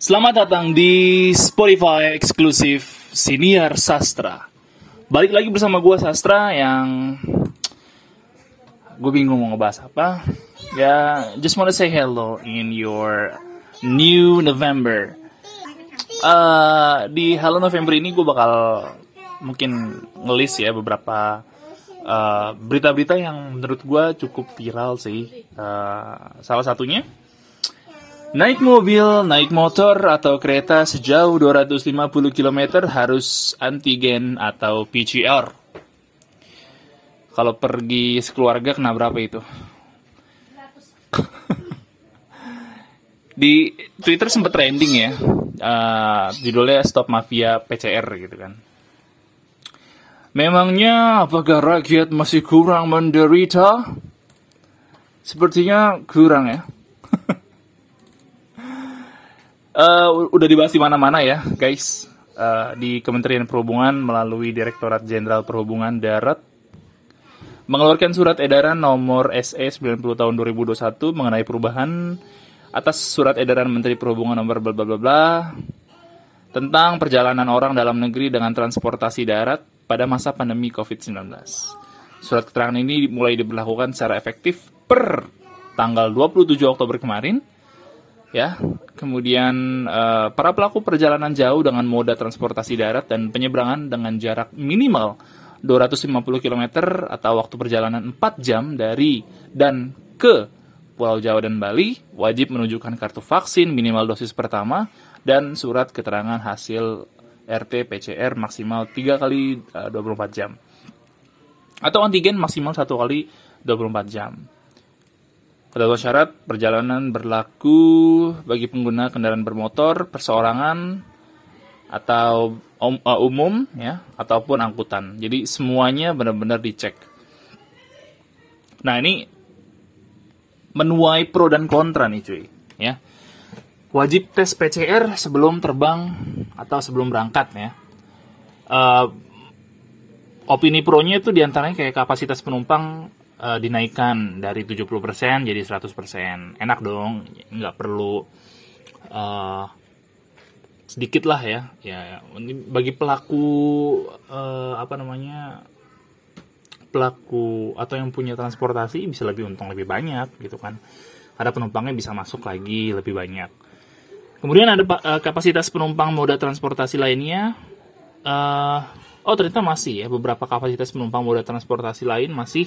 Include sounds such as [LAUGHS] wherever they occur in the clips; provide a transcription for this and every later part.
Selamat datang di Spotify eksklusif Siniar Sastra. Balik lagi bersama gue Sastra yang gue bingung mau ngebahas apa. Ya, just wanna say hello in your new November. Uh, di Hello November ini gue bakal mungkin ngelis ya beberapa uh, berita-berita uh, yang menurut gue cukup viral sih. Uh, salah satunya Naik mobil, naik motor, atau kereta sejauh 250 km harus antigen atau PCR. Kalau pergi sekeluarga kena berapa itu? Di Twitter sempat trending ya, uh, judulnya Stop Mafia PCR gitu kan. Memangnya apakah rakyat masih kurang menderita? Sepertinya kurang ya. [LAUGHS] Uh, udah dibahas di mana-mana ya, guys. Uh, di Kementerian Perhubungan melalui Direktorat Jenderal Perhubungan Darat mengeluarkan surat edaran nomor SE 90 tahun 2021 mengenai perubahan atas surat edaran Menteri Perhubungan nomor bla bla bla bla tentang perjalanan orang dalam negeri dengan transportasi darat pada masa pandemi COVID-19. Surat keterangan ini mulai diberlakukan secara efektif per tanggal 27 Oktober kemarin ya. Kemudian uh, para pelaku perjalanan jauh dengan moda transportasi darat dan penyeberangan dengan jarak minimal 250 km atau waktu perjalanan 4 jam dari dan ke Pulau Jawa dan Bali wajib menunjukkan kartu vaksin minimal dosis pertama dan surat keterangan hasil RT PCR maksimal 3 kali uh, eh, 24 jam atau antigen maksimal 1 kali 24 jam. Ketentuan syarat perjalanan berlaku bagi pengguna kendaraan bermotor, perseorangan, atau um, uh, umum, ya, ataupun angkutan. Jadi semuanya benar-benar dicek. Nah ini menuai pro dan kontra nih cuy, ya. Wajib tes PCR sebelum terbang atau sebelum berangkat ya. Uh, opini pro-nya itu di antaranya kayak kapasitas penumpang uh, dinaikkan dari 70% jadi 100%. Enak dong, nggak perlu uh, sedikit lah ya. Ya, bagi pelaku uh, apa namanya? pelaku atau yang punya transportasi bisa lebih untung lebih banyak gitu kan. Ada penumpangnya bisa masuk lagi lebih banyak. Kemudian ada uh, kapasitas penumpang moda transportasi lainnya. Uh, oh ternyata masih ya beberapa kapasitas penumpang moda transportasi lain masih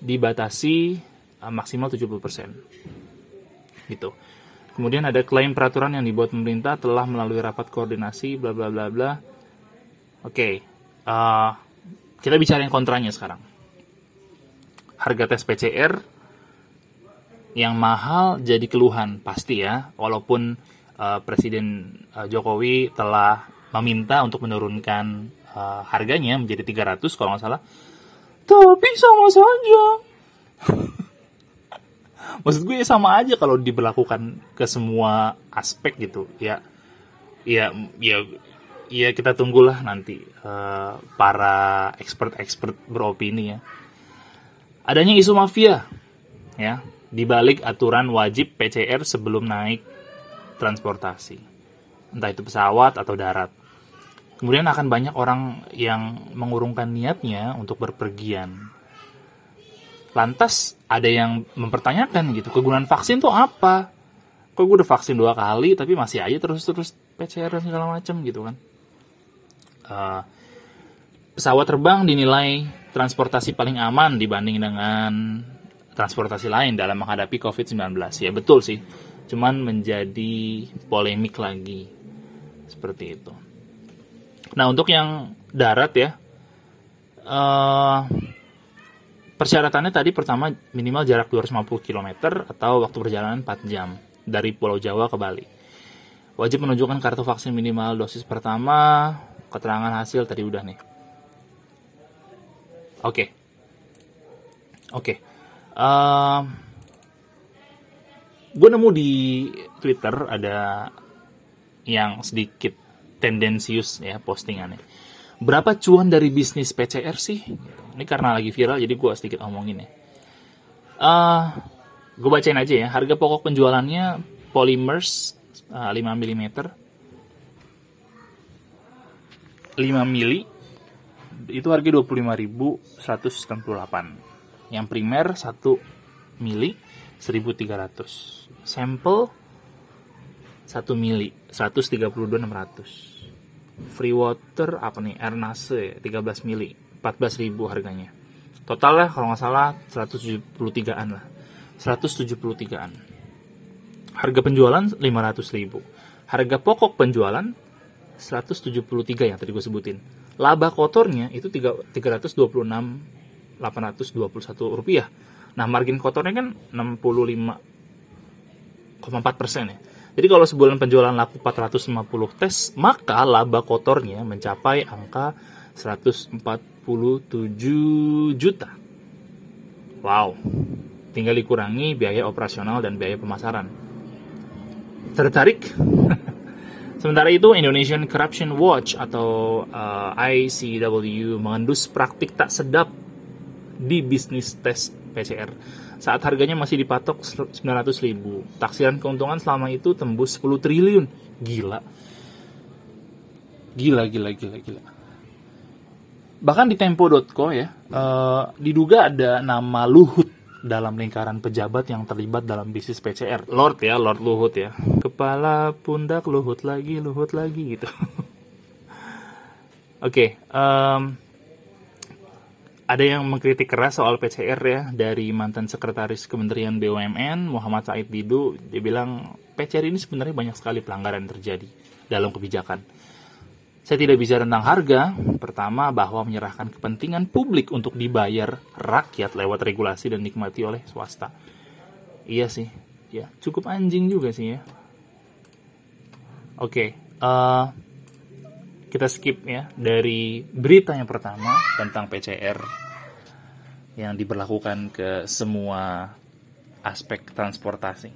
dibatasi uh, maksimal 70%. Gitu. Kemudian ada klaim peraturan yang dibuat pemerintah telah melalui rapat koordinasi bla bla bla bla. Oke. Okay. Uh, kita bicara yang kontranya sekarang. Harga tes PCR yang mahal jadi keluhan pasti ya, walaupun uh, Presiden uh, Jokowi telah meminta untuk menurunkan uh, harganya menjadi 300 kalau nggak salah tapi sama saja. [LAUGHS] Maksud gue sama aja kalau diberlakukan ke semua aspek gitu. Ya ya ya ya kita tunggulah nanti uh, para expert-expert beropini ya. Adanya isu mafia ya. Dibalik aturan wajib PCR sebelum naik transportasi. Entah itu pesawat atau darat Kemudian akan banyak orang yang mengurungkan niatnya untuk berpergian. Lantas ada yang mempertanyakan gitu, kegunaan vaksin tuh apa? Kok gue udah vaksin dua kali tapi masih aja terus-terus PCR dan segala macam gitu kan? Uh, pesawat terbang dinilai transportasi paling aman dibanding dengan transportasi lain dalam menghadapi COVID-19. Ya betul sih, cuman menjadi polemik lagi seperti itu. Nah untuk yang darat ya, uh, persyaratannya tadi pertama minimal jarak 250 km atau waktu perjalanan 4 jam dari Pulau Jawa ke Bali. Wajib menunjukkan kartu vaksin minimal dosis pertama, keterangan hasil tadi udah nih. Oke, okay. oke. Okay. Uh, gue nemu di Twitter ada yang sedikit tendensius ya postingannya. Berapa cuan dari bisnis PCR sih? Ini karena lagi viral jadi gue sedikit omongin ya. Uh, gue bacain aja ya. Harga pokok penjualannya polymers uh, 5 mm 5 mili itu harga 25.198 yang primer 1 mili 1300 sampel 1 mili 132.600 free water apa nih? Air nase 13 mili 14.000 harganya. Totalnya kalau nggak salah 173an lah. 173an harga penjualan 500.000 harga pokok penjualan 173 yang tadi gue sebutin. Laba kotornya itu 326 821 rupiah. Nah margin kotornya kan 65,4 persen ya jadi kalau sebulan penjualan laku 450 tes maka laba kotornya mencapai angka 147 juta. Wow. Tinggal dikurangi biaya operasional dan biaya pemasaran. Tertarik? [LAUGHS] Sementara itu, Indonesian Corruption Watch atau uh, ICW mengendus praktik tak sedap di bisnis tes PCR. Saat harganya masih dipatok 900 ribu. Taksiran keuntungan selama itu tembus 10 triliun. Gila. Gila, gila, gila, gila. Bahkan di Tempo.co ya, uh, diduga ada nama Luhut dalam lingkaran pejabat yang terlibat dalam bisnis PCR. Lord ya, Lord Luhut ya. Kepala pundak Luhut lagi, Luhut lagi gitu. [LAUGHS] Oke, okay, um, ada yang mengkritik keras soal PCR ya dari mantan sekretaris Kementerian BUMN Muhammad Said Didu. Dia bilang PCR ini sebenarnya banyak sekali pelanggaran terjadi dalam kebijakan saya tidak bisa tentang harga. Pertama, bahwa menyerahkan kepentingan publik untuk dibayar rakyat lewat regulasi dan nikmati oleh swasta. Iya sih, ya cukup anjing juga sih ya. Oke, okay, uh, eh, kita skip ya dari berita yang pertama tentang PCR yang diberlakukan ke semua aspek transportasi.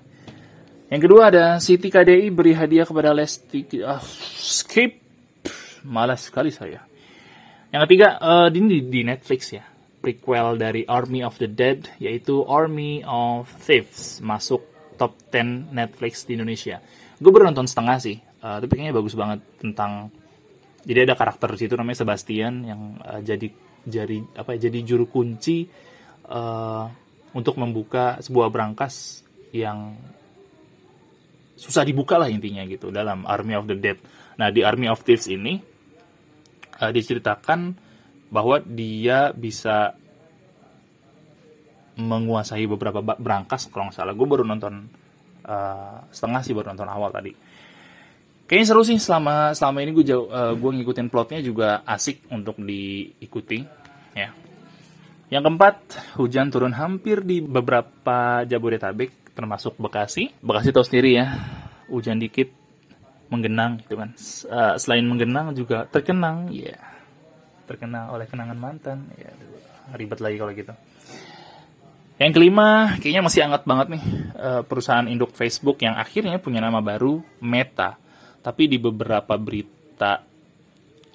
Yang kedua ada Siti KDI beri hadiah kepada Lesti. Uh, skip malas sekali saya. Yang ketiga, uh, ini di, di Netflix ya, prequel dari Army of the Dead, yaitu Army of Thieves, masuk top 10 Netflix di Indonesia. Gue baru nonton setengah sih, uh, tapi kayaknya bagus banget tentang jadi ada karakter di situ namanya Sebastian yang uh, jadi jadi apa ya, jadi juru kunci uh, untuk membuka sebuah brankas yang susah dibuka lah intinya gitu dalam Army of the Dead. Nah di Army of Thieves ini uh, diceritakan bahwa dia bisa menguasai beberapa brankas kalau nggak salah gue baru nonton uh, setengah sih baru nonton awal tadi kayaknya seru sih selama selama ini gue uh, gue ngikutin plotnya juga asik untuk diikuti ya. Yang keempat hujan turun hampir di beberapa Jabodetabek termasuk Bekasi. Bekasi tahu sendiri ya hujan dikit menggenang gitu kan. Uh, selain menggenang juga terkenang ya. Yeah. terkenal oleh kenangan mantan ya. Ribet lagi kalau gitu. Yang kelima kayaknya masih hangat banget nih uh, perusahaan induk Facebook yang akhirnya punya nama baru Meta tapi di beberapa berita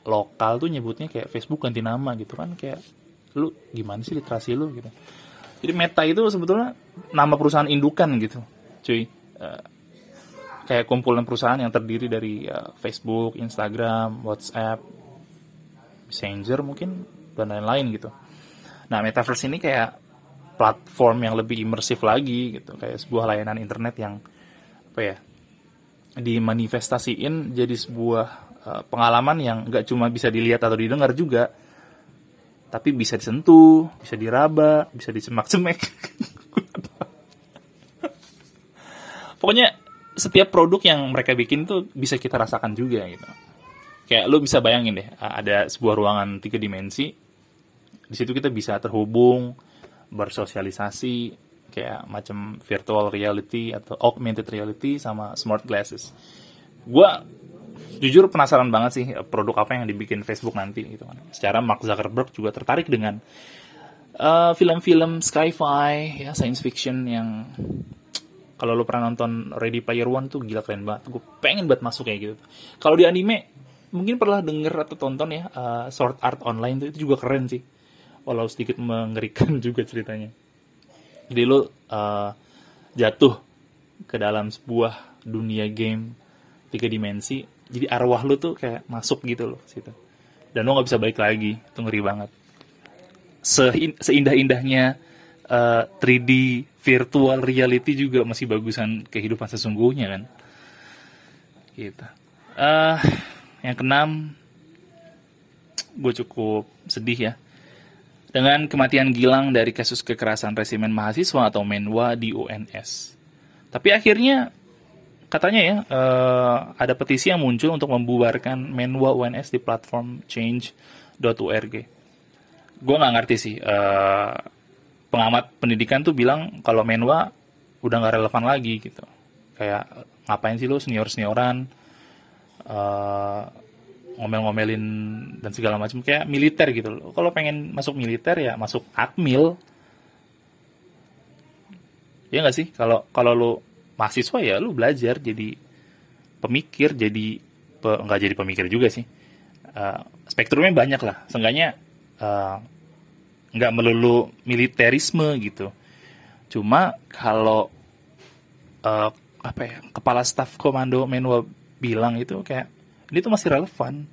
lokal tuh nyebutnya kayak Facebook ganti nama gitu kan kayak lu gimana sih literasi lu gitu jadi Meta itu sebetulnya nama perusahaan indukan gitu cuy uh, kayak kumpulan perusahaan yang terdiri dari uh, Facebook, Instagram, WhatsApp, Messenger mungkin dan lain-lain gitu. Nah, metaverse ini kayak platform yang lebih imersif lagi gitu, kayak sebuah layanan internet yang apa ya? Dimanifestasiin jadi sebuah uh, pengalaman yang nggak cuma bisa dilihat atau didengar juga, tapi bisa disentuh, bisa diraba, bisa disemak-semek. [LAUGHS] Pokoknya setiap produk yang mereka bikin tuh bisa kita rasakan juga gitu. Kayak lu bisa bayangin deh, ada sebuah ruangan tiga dimensi, di situ kita bisa terhubung, bersosialisasi, kayak macam virtual reality atau augmented reality sama smart glasses. Gua jujur penasaran banget sih produk apa yang dibikin Facebook nanti gitu kan. Secara Mark Zuckerberg juga tertarik dengan uh, film-film sci-fi ya science fiction yang kalau lo pernah nonton Ready Player One tuh gila keren banget gue pengen banget masuk kayak gitu kalau di anime mungkin pernah denger atau tonton ya uh, Sword Art Online tuh itu juga keren sih walau sedikit mengerikan [LAUGHS] juga ceritanya jadi lo uh, jatuh ke dalam sebuah dunia game tiga dimensi jadi arwah lu tuh kayak masuk gitu loh situ. Dan lo nggak bisa balik lagi itu ngeri banget. Seindah-indahnya uh, 3D virtual reality juga masih bagusan kehidupan sesungguhnya kan. Gitu. Uh, yang keenam gue cukup sedih ya dengan kematian Gilang dari kasus kekerasan resimen mahasiswa atau Menwa di UNS. Tapi akhirnya katanya ya uh, ada petisi yang muncul untuk membubarkan Menwa UNS di platform change.org. Gue nggak ngerti sih. Uh, pengamat pendidikan tuh bilang kalau Menwa udah nggak relevan lagi gitu. Kayak ngapain sih lo senior senioran uh, ngomel-ngomelin dan segala macam kayak militer gitu loh. Kalau pengen masuk militer ya masuk admil. Ya nggak sih? Kalau kalau lu mahasiswa ya lu belajar jadi pemikir, jadi pe, nggak jadi pemikir juga sih. Uh, spektrumnya banyak lah. Seenggaknya uh, nggak melulu militerisme gitu. Cuma kalau uh, apa ya kepala staf komando menwa bilang itu kayak ini tuh masih relevan.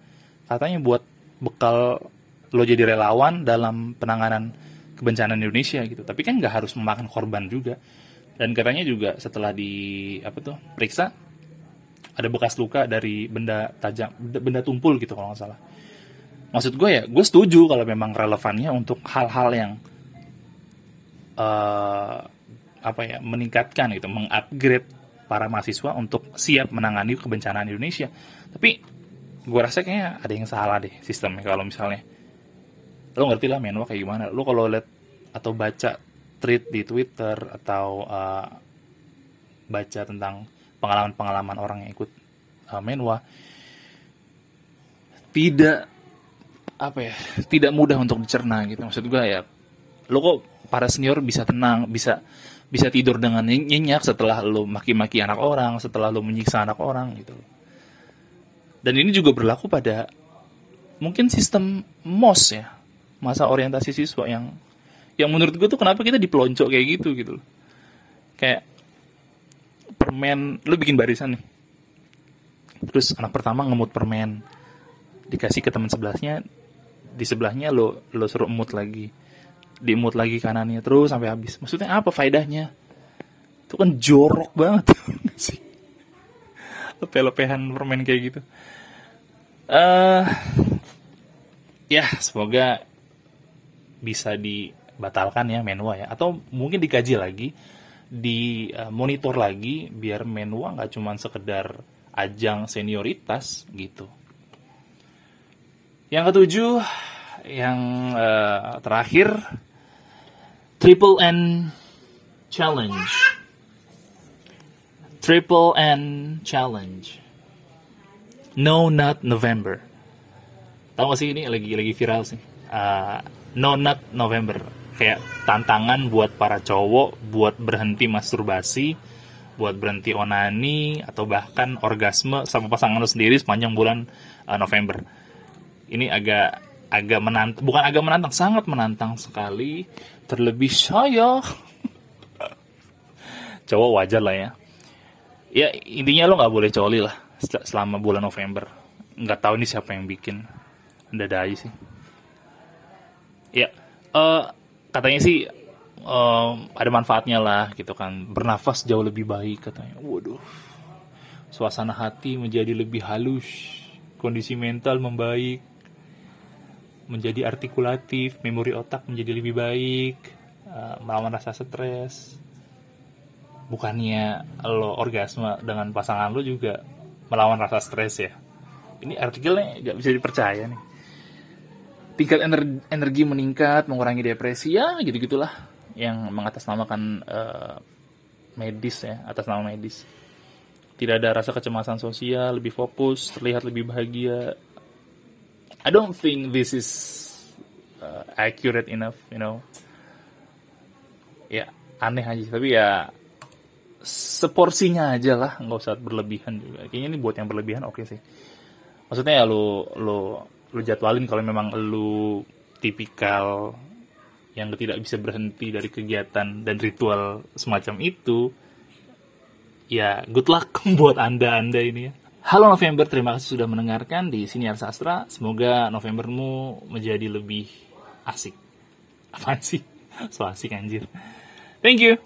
Katanya buat bekal lo jadi relawan dalam penanganan kebencanaan Indonesia gitu. Tapi kan nggak harus memakan korban juga. Dan katanya juga setelah di apa tuh periksa ada bekas luka dari benda tajam benda tumpul gitu kalau nggak salah. Maksud gue ya gue setuju kalau memang relevannya untuk hal-hal yang uh, apa ya meningkatkan gitu mengupgrade para mahasiswa untuk siap menangani kebencanaan Indonesia. Tapi gue rasa kayaknya ada yang salah deh sistemnya kalau misalnya lo ngerti lah Menwa kayak gimana. Lo kalau lihat atau baca tweet di Twitter atau uh, baca tentang pengalaman-pengalaman orang yang ikut uh, Menwa tidak apa ya tidak mudah untuk dicerna gitu maksud gue ya lo kok para senior bisa tenang bisa bisa tidur dengan nyenyak setelah lo maki-maki anak orang, setelah lo menyiksa anak orang gitu. Dan ini juga berlaku pada mungkin sistem MOS ya, masa orientasi siswa yang yang menurut gue tuh kenapa kita dipelonco kayak gitu gitu Kayak permen, lo bikin barisan nih. Terus anak pertama ngemut permen, dikasih ke teman sebelahnya, di sebelahnya lo lo suruh emut lagi diemut lagi kanannya terus sampai habis. Maksudnya apa faedahnya? Itu kan jorok banget. [LAUGHS] Sih. Lepeh-lepehan permen kayak gitu. Uh, ya semoga bisa dibatalkan ya menua ya. Atau mungkin dikaji lagi di uh, monitor lagi biar menua nggak cuma sekedar ajang senioritas gitu. Yang ketujuh yang uh, terakhir Triple N Challenge. Triple N Challenge. No Nut November. Tahu gak sih ini lagi lagi viral sih. Uh, no Nut November. Kayak tantangan buat para cowok buat berhenti masturbasi, buat berhenti onani atau bahkan orgasme sama pasangan lo sendiri sepanjang bulan uh, November. Ini agak agak menantang, bukan agak menantang, sangat menantang sekali. Terlebih saya [LAUGHS] cowok wajar lah ya. Ya intinya lo nggak boleh coli lah selama bulan November. Nggak tahu ini siapa yang bikin. Ada dai sih. Ya uh, katanya sih uh, ada manfaatnya lah gitu kan. Bernafas jauh lebih baik katanya. Waduh. Suasana hati menjadi lebih halus. Kondisi mental membaik menjadi artikulatif, memori otak menjadi lebih baik, uh, melawan rasa stres. Bukannya lo orgasme dengan pasangan lo juga melawan rasa stres ya. Ini artikelnya nggak bisa dipercaya nih. Tingkat energi, energi meningkat, mengurangi depresi ya gitu-gitulah yang mengatasnamakan uh, medis ya, atas nama medis. Tidak ada rasa kecemasan sosial, lebih fokus, terlihat lebih bahagia, I don't think this is uh, accurate enough, you know. Ya, aneh aja. Tapi ya seporsinya aja lah, nggak usah berlebihan juga. Kayaknya ini buat yang berlebihan oke okay sih. Maksudnya ya lu lu lu jadwalin kalau memang lu tipikal yang tidak bisa berhenti dari kegiatan dan ritual semacam itu ya good luck [LAUGHS] buat anda-anda ini ya. Halo November, terima kasih sudah mendengarkan di Siniar Sastra. Semoga Novembermu menjadi lebih asik. Apaan sih? [LAUGHS] So asik anjir. Thank you.